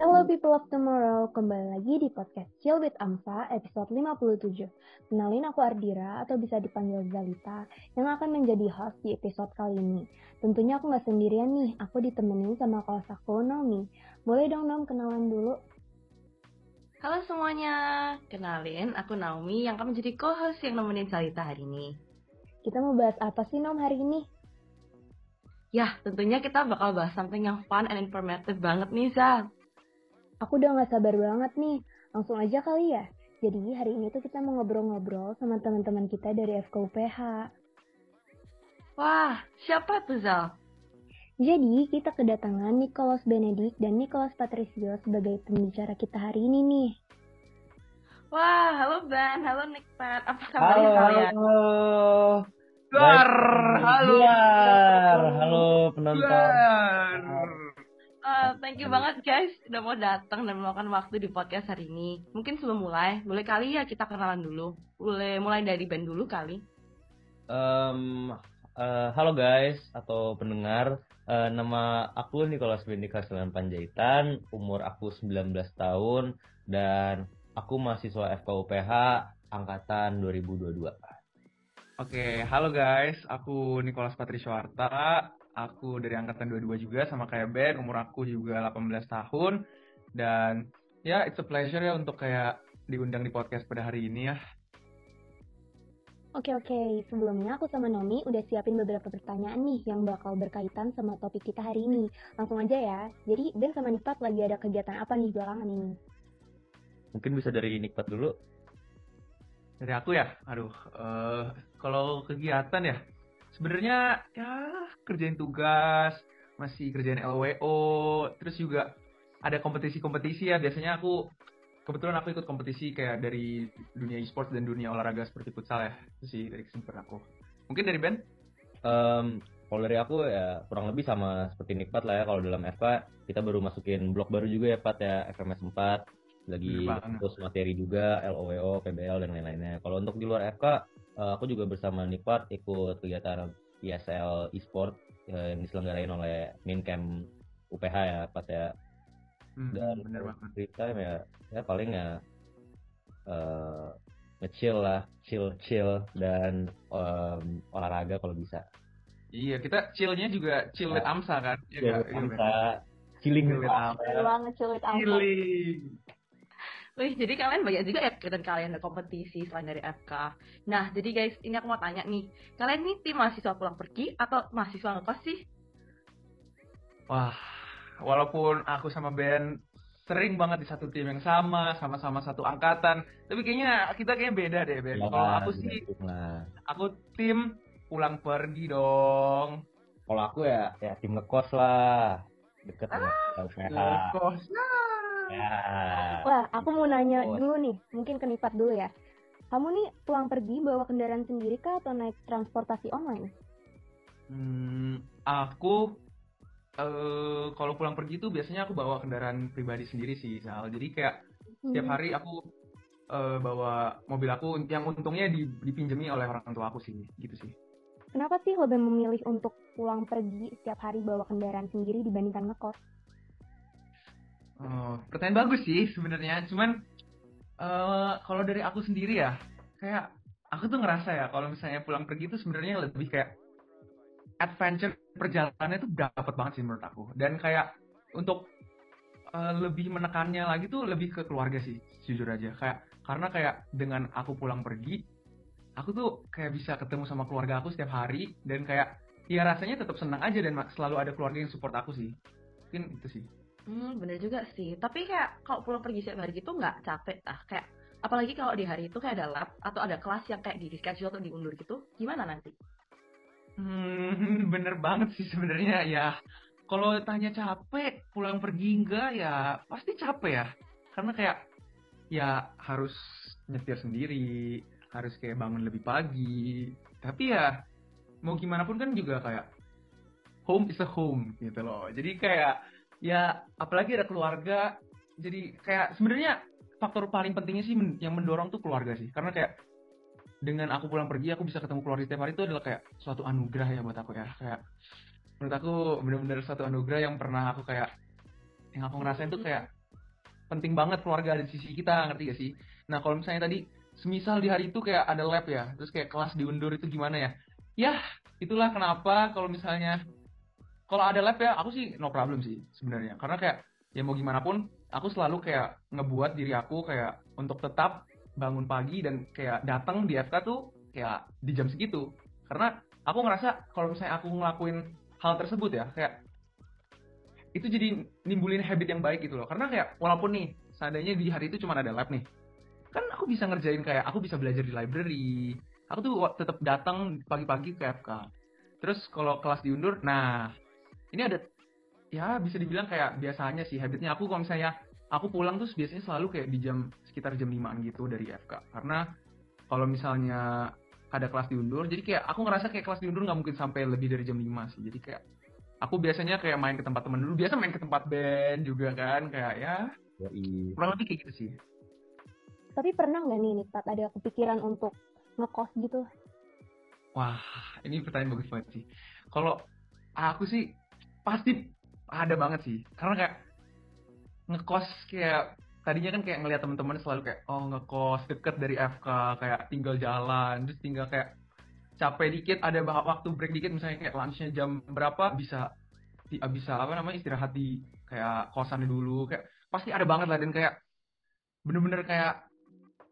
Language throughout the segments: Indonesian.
Hello people of tomorrow, kembali lagi di podcast Chill with Amsa episode 57. Kenalin aku Ardira atau bisa dipanggil Zalita yang akan menjadi host di episode kali ini. Tentunya aku nggak sendirian nih, aku ditemenin sama kelas aku Naomi. Boleh dong Nom kenalan dulu? Halo semuanya, kenalin aku Naomi yang akan menjadi co-host yang nemenin Zalita hari ini. Kita mau bahas apa sih Nom hari ini? Ya, tentunya kita bakal bahas something yang fun and informative banget nih, Zal. Aku udah gak sabar banget nih. Langsung aja kali ya. Jadi hari ini tuh kita mau ngobrol-ngobrol sama teman-teman kita dari FKUPH. Wah, siapa tuh, Zal? Jadi kita kedatangan Nicholas Benedict dan Nicholas Patricio sebagai pembicara kita hari ini nih. Wah, halo Ben, halo Nikpat. Apa kabarnya Halo, kalian? halo. Luar, Baik, halo. Luar, halo penonton. Luar. Eh, thank you banget guys udah mau datang dan meluangkan waktu di podcast hari ini. Mungkin sebelum mulai, boleh kali ya kita kenalan dulu. Boleh mulai dari Ben dulu kali. Em, eh, halo guys atau pendengar, Eh, nama aku Nicholas Bendika Selen Panjaitan, umur aku 19 tahun dan aku mahasiswa FKUPH angkatan 2022. Oke, halo guys, aku Nicholas Patriswarta, aku dari angkatan 22 juga sama kayak Ben, umur aku juga 18 tahun, dan ya it's a pleasure ya untuk kayak diundang di podcast pada hari ini ya. Oke oke, sebelumnya aku sama Nomi udah siapin beberapa pertanyaan nih yang bakal berkaitan sama topik kita hari ini. Langsung aja ya. Jadi Ben sama Nipat lagi ada kegiatan apa nih belakangan ini? Mungkin bisa dari Nikpat dulu. Dari aku ya, aduh, eh, kalau kegiatan ya, sebenarnya ya kerjain tugas, masih kerjain LWO, terus juga ada kompetisi-kompetisi ya, biasanya aku kebetulan aku ikut kompetisi kayak dari dunia e-sports dan dunia olahraga seperti futsal ya. Itu sih dari kesibukan aku. Mungkin dari Ben? Em, kalau dari aku ya kurang lebih sama seperti Nikpat lah ya kalau dalam FK kita baru masukin blok baru juga ya Pat ya FMS 4 lagi terus materi juga LOWO, PBL dan lain-lainnya. Kalau untuk di luar FK eh, aku juga bersama Nikpat ikut kegiatan ISL e-sport eh, yang diselenggarain oleh Mincamp UPH ya Pat ya. Hmm, Dan bener banget. free time ya ya paling ya eh nge-chill lah, chill chill dan em, olahraga kalau bisa. Iya, kita chill-nya juga chill with Amsa kan? Iya Chill nggak? with? Amsa, chilling Chill with Amsa. Chilling. Wih, jadi kalian banyak juga ya kegiatan kalian ada kompetisi selain dari FK. Nah, jadi guys, ini aku mau tanya nih. Kalian nih tim mahasiswa pulang pergi atau mahasiswa ngekos sih? Wah, walaupun aku sama Ben sering banget di satu tim yang sama, sama-sama satu angkatan, tapi kayaknya kita kayaknya beda deh, Ben. Ya Kalau aku sih, lah. aku tim pulang pergi dong. Kalau aku ya ya tim ngekos lah. Deket sama LPH. Kos. Ya. Wah, aku mau nanya Oh. dulu nih, mungkin ke Nipat dulu ya. Kamu nih pulang pergi bawa kendaraan sendiri kah atau naik transportasi online? Hmm, aku eh kalau pulang pergi tuh biasanya aku bawa kendaraan pribadi sendiri sih, Sal. Jadi kayak setiap Hmm. hari aku eh, bawa mobil aku yang untungnya di- dipinjemi oleh orang tua aku sih, gitu sih. Kenapa sih lebih memilih untuk pulang pergi setiap hari bawa kendaraan sendiri dibandingkan ngekos? Oh, pertanyaan bagus sih sebenarnya. Cuman eh kalau dari aku sendiri ya, kayak aku tuh ngerasa ya kalau misalnya pulang pergi itu sebenarnya lebih kayak adventure perjalanannya tuh dapat banget sih menurut aku. Dan kayak untuk eh, lebih menekannya lagi tuh lebih ke keluarga sih, jujur aja. Kayak karena kayak dengan aku pulang pergi, aku tuh kayak bisa ketemu sama keluarga aku setiap hari dan kayak ya rasanya tetap senang aja dan selalu ada keluarga yang support aku sih. Mungkin itu sih. Hmm, bener juga sih. Tapi kayak kalau pulang pergi setiap hari gitu nggak capek ah? Kayak apalagi kalau di hari itu kayak ada lab atau ada kelas yang kayak di reschedule atau diundur gitu, gimana nanti? Hmm, bener banget sih sebenarnya ya. Kalau tanya capek, pulang pergi enggak ya pasti capek ya. Karena kayak ya harus nyetir sendiri, harus kayak bangun lebih pagi. Tapi ya mau gimana pun kan juga kayak home is a home gitu loh. Jadi kayak ya apalagi ada keluarga. Jadi kayak sebenarnya faktor paling pentingnya sih yang mendorong tuh keluarga sih. Karena kayak dengan aku pulang pergi aku bisa ketemu keluarga setiap hari itu adalah kayak suatu anugerah ya buat aku ya kayak menurut aku bener-bener suatu anugerah yang pernah aku kayak yang aku ngerasain tuh kayak penting banget keluarga ada di sisi kita ngerti gak sih nah kalau misalnya tadi semisal di hari itu kayak ada lab ya terus kayak kelas diundur itu gimana ya ya itulah kenapa kalau misalnya kalau ada lab ya aku sih no problem sih sebenarnya. Karena kayak ya mau gimana pun aku selalu kayak ngebuat diri aku kayak untuk tetap bangun pagi dan kayak datang di FK tuh kayak di jam segitu. Karena aku ngerasa kalau misalnya aku ngelakuin hal tersebut ya kayak itu jadi nimbulin habit yang baik gitu loh. Karena kayak walaupun nih seandainya di hari itu cuma ada lab nih kan aku bisa ngerjain kayak aku bisa belajar di library. Aku tuh tetap datang pagi-pagi ke FK terus kalau kelas diundur nah ini ada ya bisa dibilang kayak biasanya sih habitnya. Aku kalau misalnya aku pulang tuh biasanya selalu kayak di jam sekitar jam 5 gitu dari FK karena kalau misalnya ada kelas diundur jadi kayak aku ngerasa kayak kelas diundur nggak mungkin sampai lebih dari jam 5 sih. Jadi kayak aku biasanya kayak main ke tempat teman dulu. Biasa main ke tempat band juga kan kayak ya kurang lebih kayak gitu sih. Tapi pernah nggak nih Nipat ada kepikiran untuk ngekos gitu? Wah ini pertanyaan bagus banget sih. Kalau aku sih pasti ada banget sih. Karena kayak ngekos kayak tadinya kan kayak ngeliat teman-teman selalu kayak oh ngekos deket dari FK kayak tinggal jalan terus tinggal kayak capek dikit ada waktu break dikit misalnya kayak lunchnya jam berapa bisa bisa apa namanya istirahat di kayak kosan dulu kayak pasti ada banget lah dan kayak bener-bener kayak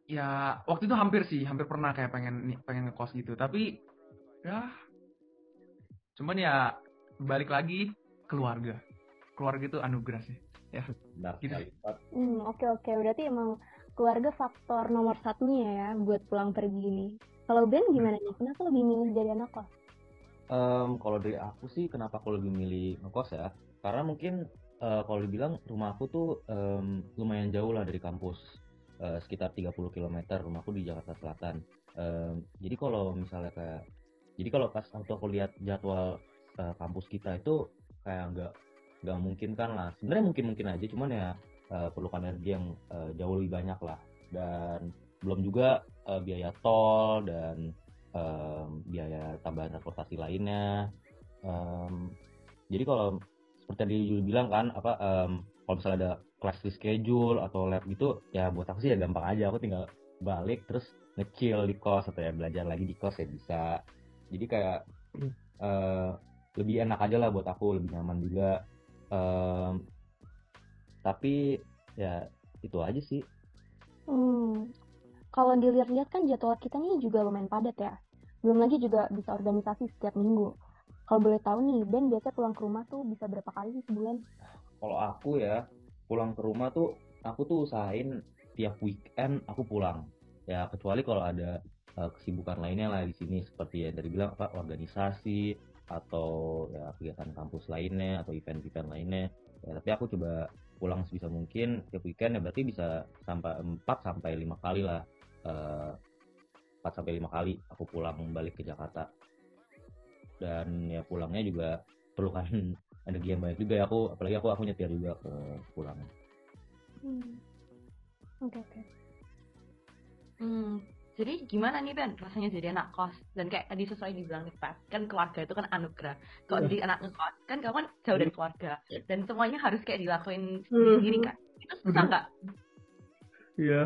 ya waktu itu hampir sih hampir pernah kayak pengen pengen ngekos gitu. Tapi ya cuman ya balik lagi keluarga keluarga itu anugerah sih ya Benar gitu. Hmm, oke oke. Berarti emang keluarga faktor nomor satunya ya buat pulang pergi ini. Kalau Ben gimana nih? Kenapa lebih milih jadi anak kos? Um, kalau dari aku sih kenapa aku lebih milih ngekos ya? Karena mungkin uh, kalau dibilang rumah aku tuh um, lumayan jauh lah dari kampus. Uh, sekitar 30 km rumahku di Jakarta Selatan. Um, jadi kalau misalnya kayak jadi kalau pas waktu aku lihat jadwal uh, kampus kita itu kayak nggak nggak mungkin kan lah. Sebenarnya mungkin mungkin aja cuman ya uh, perlukan energi yang uh, jauh lebih banyak lah. Dan belum juga uh, biaya tol dan um, biaya tambahan transportasi lainnya. Um, jadi kalau seperti tadi Juli bilang kan apa um, kalau misalnya ada class schedule atau lab gitu ya buat aku sih ya gampang aja. Aku tinggal balik terus ngecil di kos atau ya belajar lagi di kos ya bisa. Jadi kayak uh, lebih enak aja lah buat aku lebih nyaman juga. Um, tapi ya itu aja sih. Hmm. kalau dilihat-lihat kan jadwal kita nih juga lumayan padat ya. Belum lagi juga bisa organisasi setiap minggu. Kalau boleh tahu nih Ben biasa pulang ke rumah tuh bisa berapa kali sih sebulan? Kalau aku ya pulang ke rumah tuh aku tuh usahain tiap weekend aku pulang. Ya kecuali kalau ada uh, kesibukan lainnya lah di sini. Seperti ya dari bilang apa organisasi atau ya kegiatan kampus lainnya atau event-event lainnya ya, tapi aku coba pulang sebisa mungkin tiap weekend ya berarti bisa sampai 4 sampai lima kali lah uh, eh, 4 sampai lima kali aku pulang balik ke Jakarta dan ya pulangnya juga perlukan energi yang banyak juga ya aku apalagi aku aku nyetir juga ke pulang hmm. oke oke okay. hmm jadi gimana nih Ben rasanya jadi anak kos. Dan kayak tadi sesuai dibilang nih Pak kan keluarga itu kan anugerah. Kalau yeah. jadi anak ngekos? Kan kamu kan jauh dari keluarga. Dan semuanya harus kayak dilakuin hmm. sendiri kan itu susah nggak? Iya.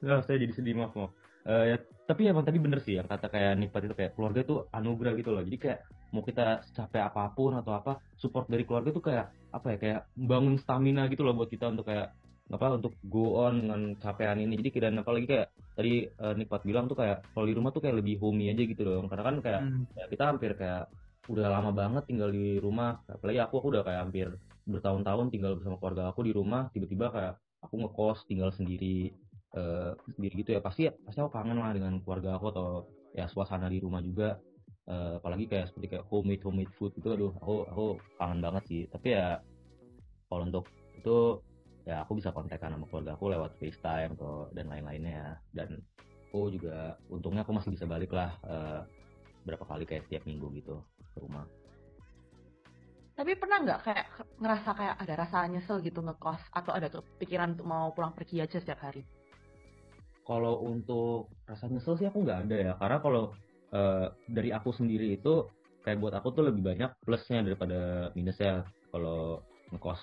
Nah saya jadi sedih maaf maaf. Uh, ya tapi emang tadi bener sih yang kata kayak Nipat itu kayak keluarga itu anugerah gitu loh. Jadi kayak mau kita capek apa pun atau apa support dari keluarga itu kayak apa ya kayak bangun stamina gitu loh buat kita untuk kayak apa untuk go on dengan capaian ini. Jadi dan apalagi kayak tadi uh, Nikmat bilang tuh kayak kalau di rumah tuh kayak lebih homey aja gitu dong karena kan kayak hmm. ya kita hampir kayak udah lama banget tinggal di rumah. Apalagi aku aku udah kayak hampir bertahun-tahun tinggal bersama keluarga aku di rumah. Tiba-tiba kayak aku ngekos tinggal sendiri uh, sendiri gitu ya. Pasti pasti aku kangen lah dengan keluarga aku atau ya suasana di rumah juga. Uh, apalagi kayak seperti kayak homemade homemade food itu aduh aku aku kangen banget sih. Tapi ya kalau untuk itu ya aku bisa kontakkan sama keluarga aku lewat FaceTime atau dan lain-lainnya dan aku juga untungnya aku masih bisa balik lah uh, berapa kali kayak setiap minggu gitu ke rumah. Tapi pernah nggak kayak ngerasa kayak ada rasa nyesel gitu ngekos? Atau ada kepikiran untuk mau pulang pergi aja setiap hari? Kalau untuk rasa nyesel sih aku nggak ada ya. Karena kalau uh, dari aku sendiri itu kayak buat aku tuh lebih banyak plusnya daripada minusnya kalau ngekos.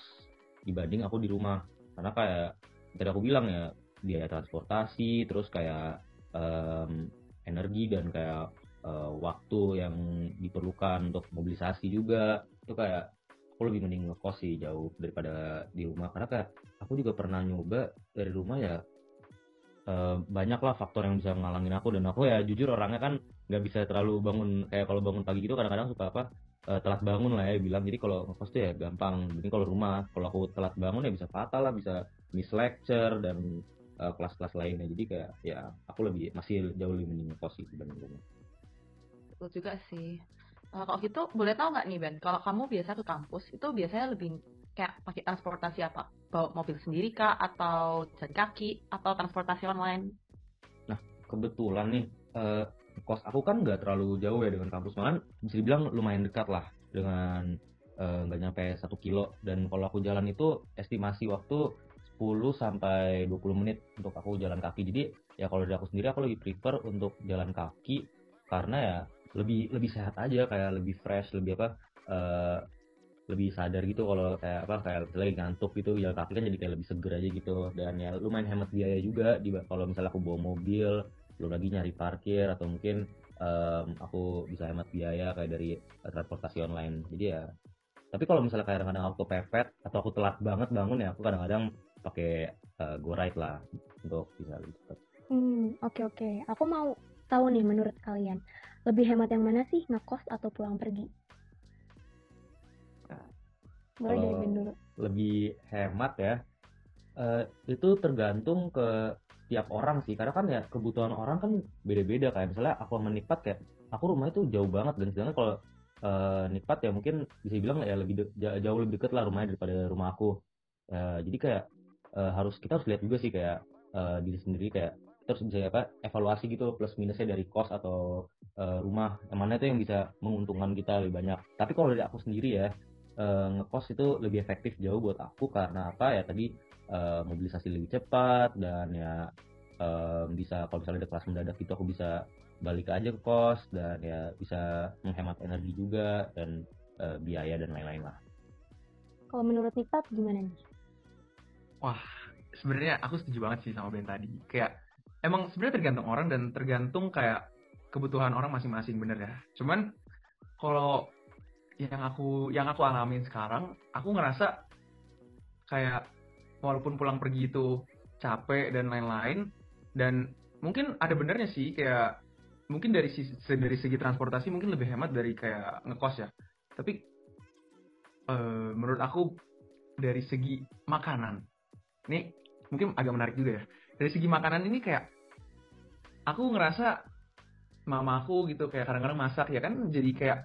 Dibanding aku di rumah karena kayak tadi aku bilang ya biaya transportasi terus kayak um, energi dan kayak uh, waktu yang diperlukan untuk mobilisasi juga itu kayak aku lebih mending ngekos sih jauh daripada di rumah. Karena kayak aku juga pernah nyoba dari rumah ya uh, banyak lah faktor yang bisa ngalangin aku. Dan aku ya jujur orangnya kan nggak bisa terlalu bangun kayak kalau bangun pagi gitu kadang-kadang suka apa uh, telat bangun lah ya bilang. Jadi kalau ngekos tuh ya gampang. Jadi kalau rumah kalau aku telat bangun ya bisa fatal lah bisa miss lecture dan kelas kelas-kelas lainnya. Jadi kayak ya aku lebih masih jauh lebih mending ngekos sih dibanding rumah. Betul juga sih. Uh, kalau gitu boleh tahu nggak nih Ben? Kalau kamu biasa ke kampus itu biasanya lebih kayak pakai transportasi apa? Bawa mobil sendiri kah? Atau jalan kaki? Atau transportasi online? Nah kebetulan nih uh, kos aku kan nggak terlalu jauh ya dengan kampus. Malah bisa dibilang lumayan dekat lah dengan eh, nggak uh, nyampe satu kilo. Dan kalau aku jalan itu estimasi waktu 10 sampai 20 menit untuk aku jalan kaki. Jadi ya kalau dari aku sendiri aku lebih prefer untuk jalan kaki karena ya lebih lebih sehat aja kayak lebih fresh lebih apa uh, lebih sadar gitu kalau kayak apa kayak lagi ngantuk gitu. Jalan kaki kan jadi kayak lebih seger aja gitu. Dan ya lumayan hemat biaya juga di kalau misalnya aku bawa mobil belum lagi nyari parkir atau mungkin um, aku bisa hemat biaya kayak dari transportasi online jadi ya tapi kalau misalnya kayak kadang-kadang aku kepepet atau aku telat banget bangun ya aku kadang-kadang pakai uh, go ride lah untuk bisa lebih cepat. Hmm oke okay, oke okay. aku mau tahu nih menurut kalian lebih hemat yang mana sih ngekos atau pulang pergi? Nah, Boleh dari dulu. Lebih hemat ya. Uh, itu tergantung ke tiap orang sih. Karena kan ya kebutuhan orang kan beda-beda kayak misalnya aku menipat kayak aku rumah itu jauh banget dan sedangkan kalau uh, nipat ya mungkin bisa bilang ya lebih jauh lebih deket lah rumahnya daripada rumah aku. Uh, jadi kayak uh, harus kita harus lihat juga sih kayak uh, diri sendiri kayak terus bisa apa evaluasi gitu plus minusnya dari kos atau uh, rumah. Yang mana itu yang bisa menguntungkan kita lebih banyak. Tapi kalau dari aku sendiri ya uh, ngekos itu lebih efektif jauh buat aku karena apa ya tadi uh, mobilisasi lebih cepat dan ya um, bisa kalau misalnya ada kelas mendadak itu aku bisa balik aja ke kos dan ya bisa menghemat energi juga dan uh, biaya dan lain-lain lah. Kalau menurut Nipat gimana nih? Wah, sebenarnya aku setuju banget sih sama Ben tadi. Kayak emang sebenarnya tergantung orang dan tergantung kayak kebutuhan orang masing-masing bener ya. Cuman kalau yang aku yang aku alamin sekarang, aku ngerasa kayak walaupun pulang pergi itu capek dan lain-lain. Dan mungkin ada benernya sih kayak mungkin dari sisi dari segi transportasi mungkin lebih hemat dari kayak ngekos ya. Tapi uh, menurut aku dari segi makanan ini mungkin agak menarik juga ya. Dari segi makanan ini kayak aku ngerasa mama aku gitu kayak kadang-kadang masak ya kan jadi kayak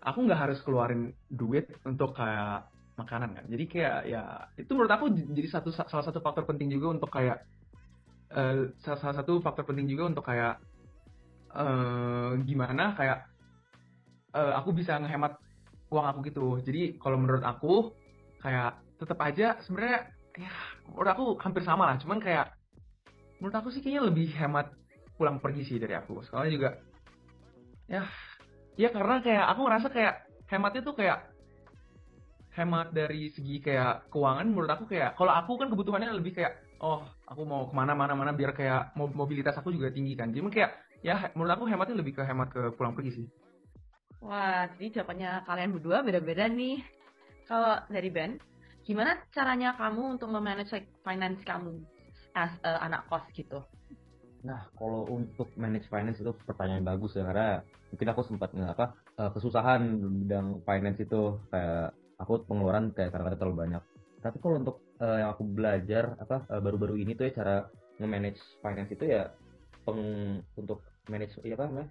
aku nggak harus keluarin duit untuk kayak makanan kan. Jadi kayak ya itu menurut aku jadi satu salah satu faktor penting juga untuk kayak uh, salah satu faktor penting juga untuk kayak uh, gimana kayak uh, aku bisa ngehemat uang aku gitu. Jadi kalau menurut aku kayak tetap aja sebenarnya ya menurut aku hampir sama lah. Cuman kayak menurut aku sih kayaknya lebih hemat pulang pergi sih dari aku. Soalnya juga ya ya karena kayak aku ngerasa kayak hematnya tuh kayak hemat dari segi kayak keuangan menurut aku kayak kalau aku kan kebutuhannya lebih kayak oh aku mau ke mana mana mana biar kayak mobilitas aku juga tinggi kan. Jadi kayak ya menurut aku hematnya lebih ke hemat ke pulang pergi sih. Wah jadi jawabannya kalian berdua beda-beda nih. Kalau dari Ben gimana caranya kamu untuk memanage like, finance kamu as uh, anak kos gitu? Nah, kalau untuk manage finance itu pertanyaan bagus ya karena mungkin aku sempat nggak apa uh, kesusahan bidang finance itu. Kayak aku pengeluaran kayak kadang-kadang terlalu banyak. Tapi kalau untuk uh, yang aku belajar apa baru baru-baru ini tuh ya cara nge-manage finance itu ya peng untuk manage ya apa namanya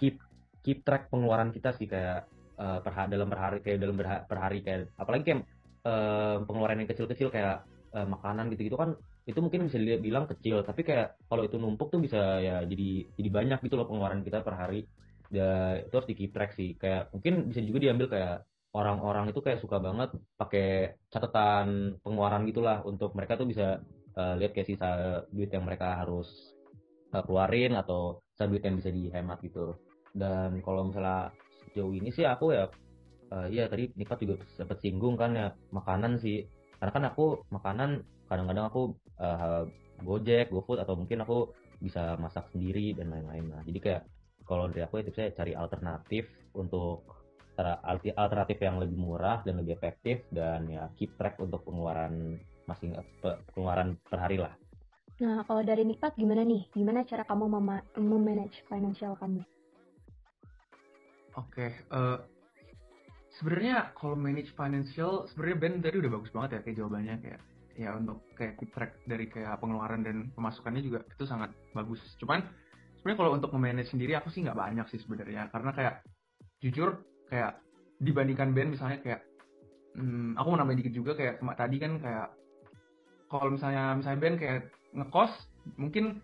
keep keep track pengeluaran kita sih kayak uh, per dalam per hari kayak dalam per hari kayak apalagi kayak uh, pengeluaran yang kecil-kecil kayak uh, makanan gitu-gitu kan itu mungkin bisa dilihat bilang kecil. Tapi kayak kalau itu numpuk tuh bisa ya jadi jadi banyak gitu loh pengeluaran kita per hari. Ya itu harus di keep track sih. Kayak mungkin bisa juga diambil kayak orang-orang itu kayak suka banget pakai catatan pengeluaran gitulah untuk mereka tuh bisa uh, lihat kayak sisa duit yang mereka harus uh, keluarin atau sisa duit yang bisa dihemat gitu. Dan kalau misalnya sejauh ini sih aku ya uh, iya tadi Nikat juga sempat singgung kan ya makanan sih karena kan aku makanan kadang-kadang aku uh, gojek gofood atau mungkin aku bisa masak sendiri dan lain-lain nah jadi kayak kalau dari aku ya tipsnya cari alternatif untuk alternatif yang lebih murah dan lebih efektif dan ya keep track untuk pengeluaran masing pengeluaran per hari lah. Nah, kalau dari Nikat gimana nih? Gimana cara kamu memanage financial kamu? Oke, okay, uh, eh, sebenarnya kalau manage financial, sebenarnya Ben tadi udah bagus banget ya kayak jawabannya kayak ya untuk kayak keep track dari kayak pengeluaran dan pemasukannya juga itu sangat bagus. Cuman sebenarnya kalau untuk memanage sendiri aku sih nggak banyak sih sebenarnya karena kayak jujur kayak dibandingkan band misalnya kayak hmm, aku mau nambahin dikit juga kayak tadi kan kayak kalau misalnya misalnya band kayak ngekos mungkin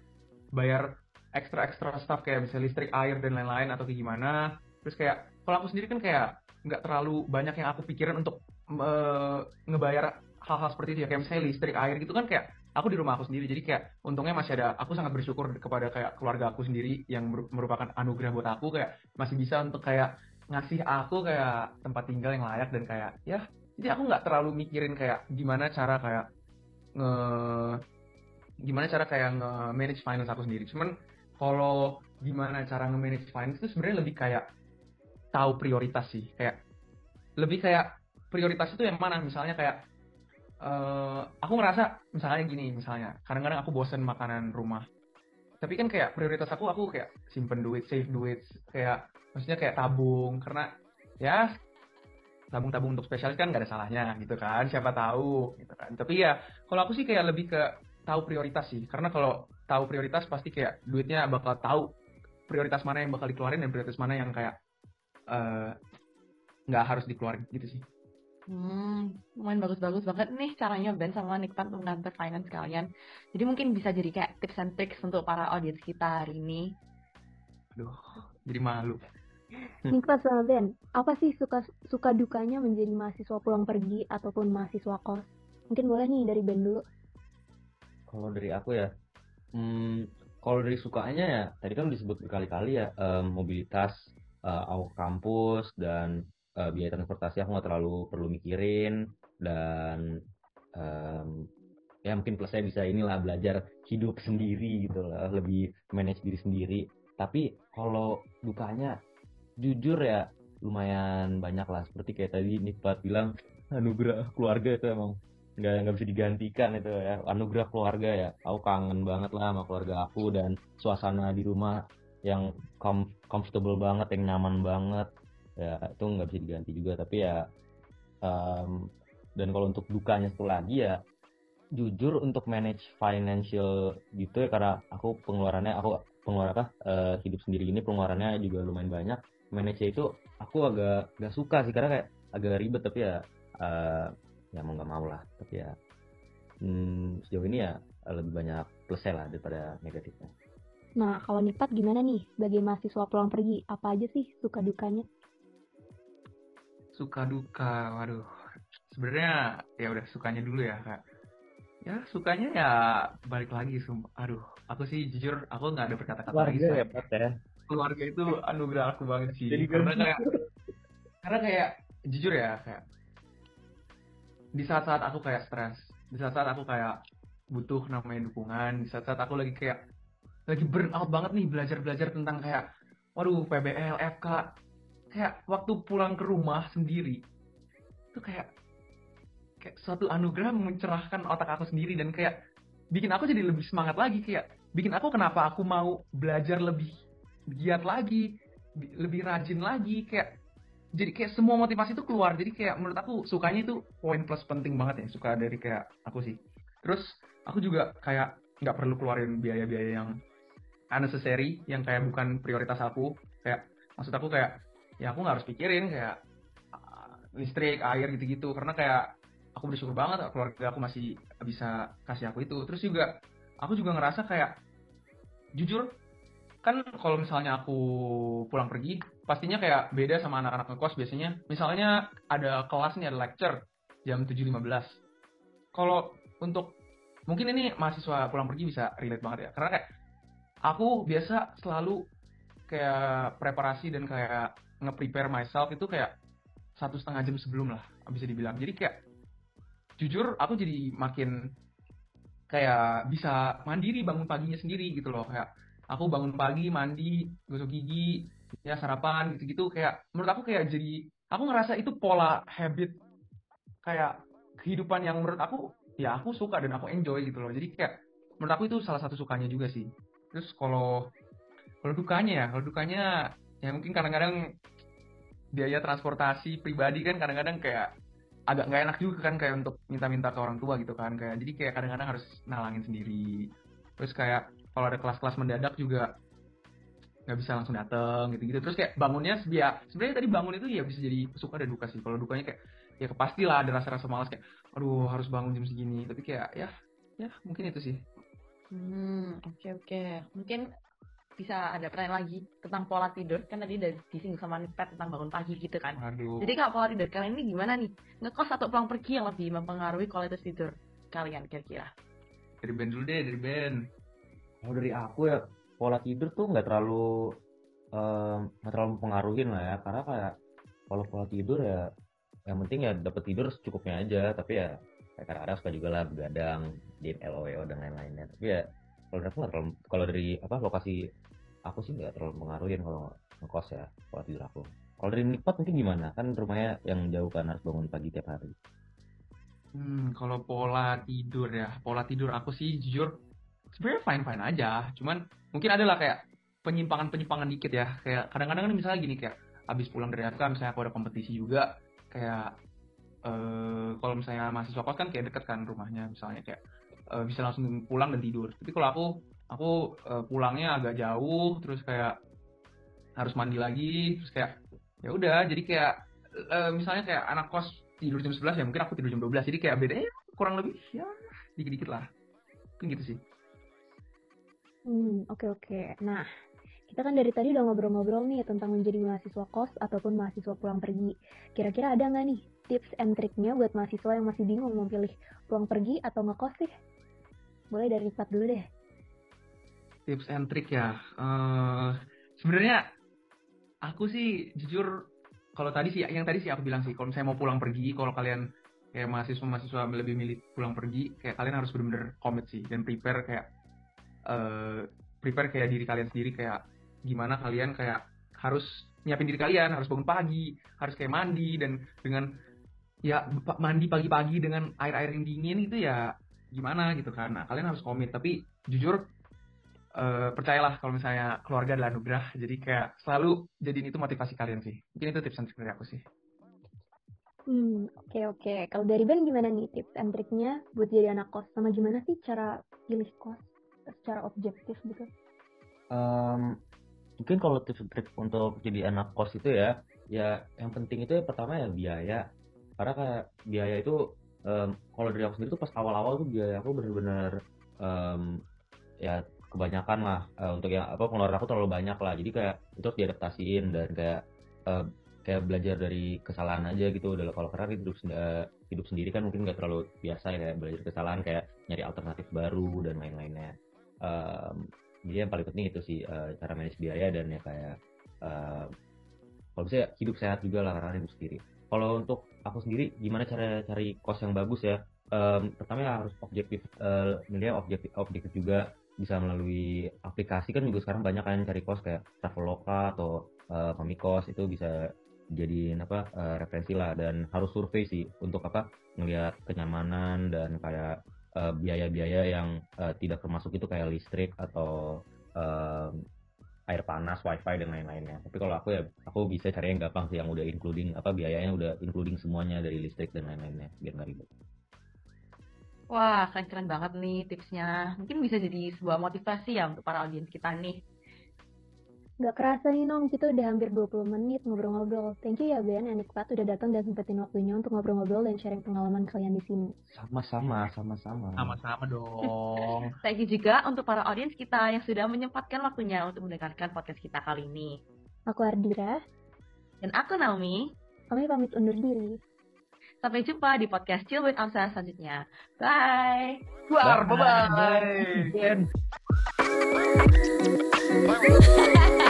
bayar ekstra ekstra stuff kayak misalnya listrik air dan lain-lain atau kayak gimana. Terus kayak kalau aku sendiri kan kayak nggak terlalu banyak yang aku pikirin untuk uh, ngebayar hal-hal seperti itu ya. Kayak misalnya listrik air gitu kan kayak aku di rumah aku sendiri. Jadi kayak untungnya masih ada aku sangat bersyukur kepada kayak keluarga aku sendiri yang merupakan anugerah buat aku. Kayak masih bisa untuk kayak ngasih aku kayak tempat tinggal yang layak dan kayak ya jadi aku nggak terlalu mikirin kayak gimana cara kayak nge gimana cara kayak nge manage finance aku sendiri. Cuman kalau gimana cara nge manage finance itu sebenarnya lebih kayak tahu prioritas sih. Kayak lebih kayak prioritas itu yang mana? Misalnya kayak uh, aku ngerasa misalnya gini misalnya kadang-kadang aku bosen makanan rumah tapi kan kayak prioritas aku aku kayak simpen duit save duit kayak maksudnya kayak tabung. Karena ya tabung-tabung untuk spesialis kan nggak ada salahnya gitu kan? Siapa tahu gitu kan? Tapi ya kalau aku sih kayak lebih ke tahu prioritas sih. Karena kalau tahu prioritas pasti kayak duitnya bakal tahu prioritas mana yang bakal dikeluarin dan prioritas mana yang kayak eh, nggak uh, harus dikeluarin gitu sih Hmm, lumayan bagus-bagus banget nih caranya Ben sama Nikmat mengatur finance kalian. Jadi mungkin bisa jadi kayak tips and tricks untuk para audiens kita hari ini. Aduh, jadi malu. Niklas sama Ben, apa sih suka suka dukanya menjadi mahasiswa pulang pergi ataupun mahasiswa kos? Mungkin boleh nih dari Ben dulu. Kalau dari aku ya, hmm, kalau dari sukanya ya, tadi kan disebut berkali-kali ya, um, mobilitas uh, awak kampus dan uh, biaya transportasi aku nggak terlalu perlu mikirin dan um, ya mungkin plus saya bisa inilah belajar hidup sendiri gitu lah, lebih manage diri sendiri. Tapi kalau dukanya jujur ya lumayan banyak lah. Seperti kayak tadi Nikpat bilang anugerah keluarga itu emang nggak nggak bisa digantikan itu ya. Anugerah keluarga ya. Aku kangen banget lah sama keluarga aku dan suasana di rumah yang com comfortable banget yang nyaman banget ya itu nggak bisa diganti juga tapi ya um, dan kalau untuk dukanya satu lagi ya jujur untuk manage financial gitu ya karena aku pengeluarannya aku pengeluaran apa uh, hidup sendiri ini pengeluarannya juga lumayan banyak manage itu aku agak gak suka sih karena kayak agak ribet tapi ya uh, ya mau nggak mau lah tapi ya hmm, sejauh ini ya lebih banyak plusnya lah daripada negatifnya. Nah kalau Nipat gimana nih bagi mahasiswa pulang pergi apa aja sih suka dukanya? Suka duka, waduh. Sebenarnya ya udah sukanya dulu ya kak. Ya sukanya ya balik lagi, aduh aku sih jujur aku nggak ada berkata-kata lagi. ya, ya? Keluarga itu anugerah aku banget sih. Jadi karena kayak karena kayak jujur ya kayak di saat-saat aku kayak stres di saat-saat aku kayak butuh namanya dukungan di saat-saat aku lagi kayak lagi burn out banget nih belajar-belajar tentang kayak waduh PBL FK kayak waktu pulang ke rumah sendiri itu kayak kayak suatu anugerah mencerahkan otak aku sendiri dan kayak bikin aku jadi lebih semangat lagi kayak bikin aku kenapa aku mau belajar lebih giat lagi lebih rajin lagi kayak jadi kayak semua motivasi itu keluar. Jadi kayak menurut aku sukanya itu poin plus penting banget ya suka dari kayak aku sih. Terus aku juga kayak nggak perlu keluarin biaya-biaya yang unnecessary yang kayak bukan prioritas aku. Kayak maksud aku kayak ya aku nggak harus pikirin kayak uh, listrik air gitu-gitu. Karena kayak aku bersyukur banget keluarga aku masih bisa kasih aku itu. Terus juga aku juga ngerasa kayak jujur kan kalau misalnya aku pulang pergi pastinya kayak beda sama anak-anak ngekos biasanya. Misalnya ada kelas nih ada lecture jam 7.15 kalau untuk mungkin ini mahasiswa pulang pergi bisa relate banget ya. Karena kayak aku biasa selalu kayak preparasi dan kayak nge-prepare myself itu kayak satu setengah jam sebelum lah bisa dibilang. Jadi kayak jujur aku jadi makin kayak bisa mandiri bangun paginya sendiri gitu loh. Kayak aku bangun pagi mandi gosok gigi ya sarapan gitu-gitu. Kayak menurut aku kayak jadi aku ngerasa itu pola habit kayak kehidupan yang menurut aku ya aku suka dan aku enjoy gitu loh. Jadi kayak menurut aku itu salah satu sukanya juga sih. Terus kalau kalau dukanya ya kalau dukanya ya mungkin kadang-kadang biaya transportasi pribadi kan kadang-kadang kayak agak nggak enak juga kan kayak untuk minta-minta ke orang tua gitu kan kayak jadi kayak kadang-kadang harus nalangin sendiri. Terus kayak kalau ada kelas-kelas mendadak juga nggak bisa langsung dateng gitu-gitu. Terus kayak bangunnya ya sebenarnya tadi bangun itu ya bisa jadi suka dan duka sih. Kalau dukanya kayak ya pasti lah ada rasa-rasa malas kayak aduh harus bangun jam segini. Tapi kayak ya ya mungkin itu sih. Hmm oke okay, oke. Okay. mungkin bisa ada pertanyaan lagi tentang pola tidur. Kan tadi udah disinggung sama Nipet tentang bangun pagi gitu kan. Aduh. jadi kalau pola tidur kalian ini gimana nih? Ngekos atau pulang pergi yang lebih mempengaruhi kualitas tidur kalian kira-kira? Dari band dulu deh dari band. Kalau dari aku ya pola tidur tuh nggak terlalu nggak um, terlalu mempengaruhi lah ya. Karena kayak kalau pola tidur ya yang penting ya dapat tidur secukupnya aja. Tapi ya kayak kadang-kadang suka juga lah begadang di LOWO dan lain-lainnya. Tapi ya kalau dari aku nggak terlalu kalau dari apa lokasi aku sih nggak terlalu mengaruhin kalau ngekos ya pola tidur aku. Kalau dari nikmat mungkin gimana? Kan rumahnya yang jauh kan harus bangun pagi tiap hari. Hmm kalau pola tidur ya pola tidur aku sih jujur sebenarnya fine fine aja. Cuman mungkin adalah kayak penyimpangan penyimpangan dikit ya. Kayak kadang-kadang kan misalnya gini kayak abis pulang dari AFK misalnya aku ada kompetisi juga kayak uh, kalau misalnya mahasiswa kos kan kayak deket kan rumahnya misalnya kayak uh, bisa langsung pulang dan tidur. Tapi kalau aku aku uh, pulangnya agak jauh terus kayak harus mandi lagi terus kayak ya udah jadi kayak uh, misalnya kayak anak kos tidur jam 11 ya mungkin aku tidur jam 12 jadi kayak bedanya kurang lebih ya dikit-dikit lah mungkin gitu sih Hmm, oke okay, oke. Okay. Nah, kita kan dari tadi udah ngobrol-ngobrol nih tentang menjadi mahasiswa kos ataupun mahasiswa pulang pergi. Kira-kira ada nggak nih tips and triknya buat mahasiswa yang masih bingung mau pilih pulang pergi atau ngekos sih? Boleh dari Pat dulu deh. Tips and trik ya. Uh, Sebenarnya aku sih jujur kalau tadi sih yang tadi sih aku bilang sih kalau saya mau pulang pergi kalau kalian kayak mahasiswa-mahasiswa lebih milih pulang pergi kayak kalian harus benar-benar komit sih dan prepare kayak uh, prepare kayak diri kalian sendiri kayak gimana kalian kayak harus nyiapin diri kalian harus bangun pagi harus kayak mandi dan dengan ya mandi pagi-pagi dengan air-air yang dingin itu ya gimana gitu kan nah, kalian harus komit tapi jujur uh, percayalah kalau misalnya keluarga adalah anugerah jadi kayak selalu jadiin itu motivasi kalian sih mungkin itu tips and trik dari aku sih Hmm, oke okay, oke. Okay. Kalau dari Ben gimana nih tips and triknya buat jadi anak kos? Sama gimana sih cara pilih kos? secara objektif gitu? Um, mungkin kalau tips trik untuk jadi anak kos itu ya, ya yang penting itu ya pertama ya biaya. Karena kayak biaya itu um, kalau dari aku sendiri tuh pas awal-awal tuh biaya aku bener-bener um, ya kebanyakan lah uh, untuk yang apa pengeluaran aku terlalu banyak lah. Jadi kayak itu harus diadaptasiin dan kayak uh, kayak belajar dari kesalahan aja gitu. Udah kalau karena hidup uh, hidup sendiri kan mungkin nggak terlalu biasa ya kayak belajar kesalahan kayak nyari alternatif baru dan lain-lainnya. Um, jadi yang paling penting itu sih uh, cara manage biaya dan ya kayak uh, kalau bisa hidup sehat juga lah karena hidup sendiri. Kalau untuk aku sendiri gimana cara cari kos yang bagus ya? Um, pertama ya harus objektif uh, milih objektif objektif juga bisa melalui aplikasi kan juga sekarang banyak kan cari kos kayak Traveloka atau uh, Pamikos itu bisa jadi apa uh, referensi lah dan harus survei sih untuk apa melihat kenyamanan dan kayak biaya-biaya uh, yang uh, tidak termasuk itu kayak listrik atau uh, air panas, wifi dan lain-lainnya. Tapi kalau aku ya aku bisa cari yang gampang sih yang udah including apa biayanya udah including semuanya dari listrik dan lain-lainnya biar nggak ribet. Wah, keren-keren banget nih tipsnya. Mungkin bisa jadi sebuah motivasi ya untuk para audiens kita nih. Gak kerasa nih Nong, kita udah hampir 20 menit ngobrol-ngobrol. Thank you ya Ben dan Nikpat udah datang dan sempetin waktunya untuk ngobrol-ngobrol dan sharing pengalaman kalian di sini. Sama-sama, sama-sama. Sama-sama dong. Thank you juga untuk para audiens kita yang sudah menyempatkan waktunya untuk mendengarkan podcast kita kali ini. Aku Ardira. Dan aku Naomi. Kami pamit undur diri. Sampai jumpa di podcast Chill with Amsa selanjutnya. Bye. Bye. Bye. Bye. Bye.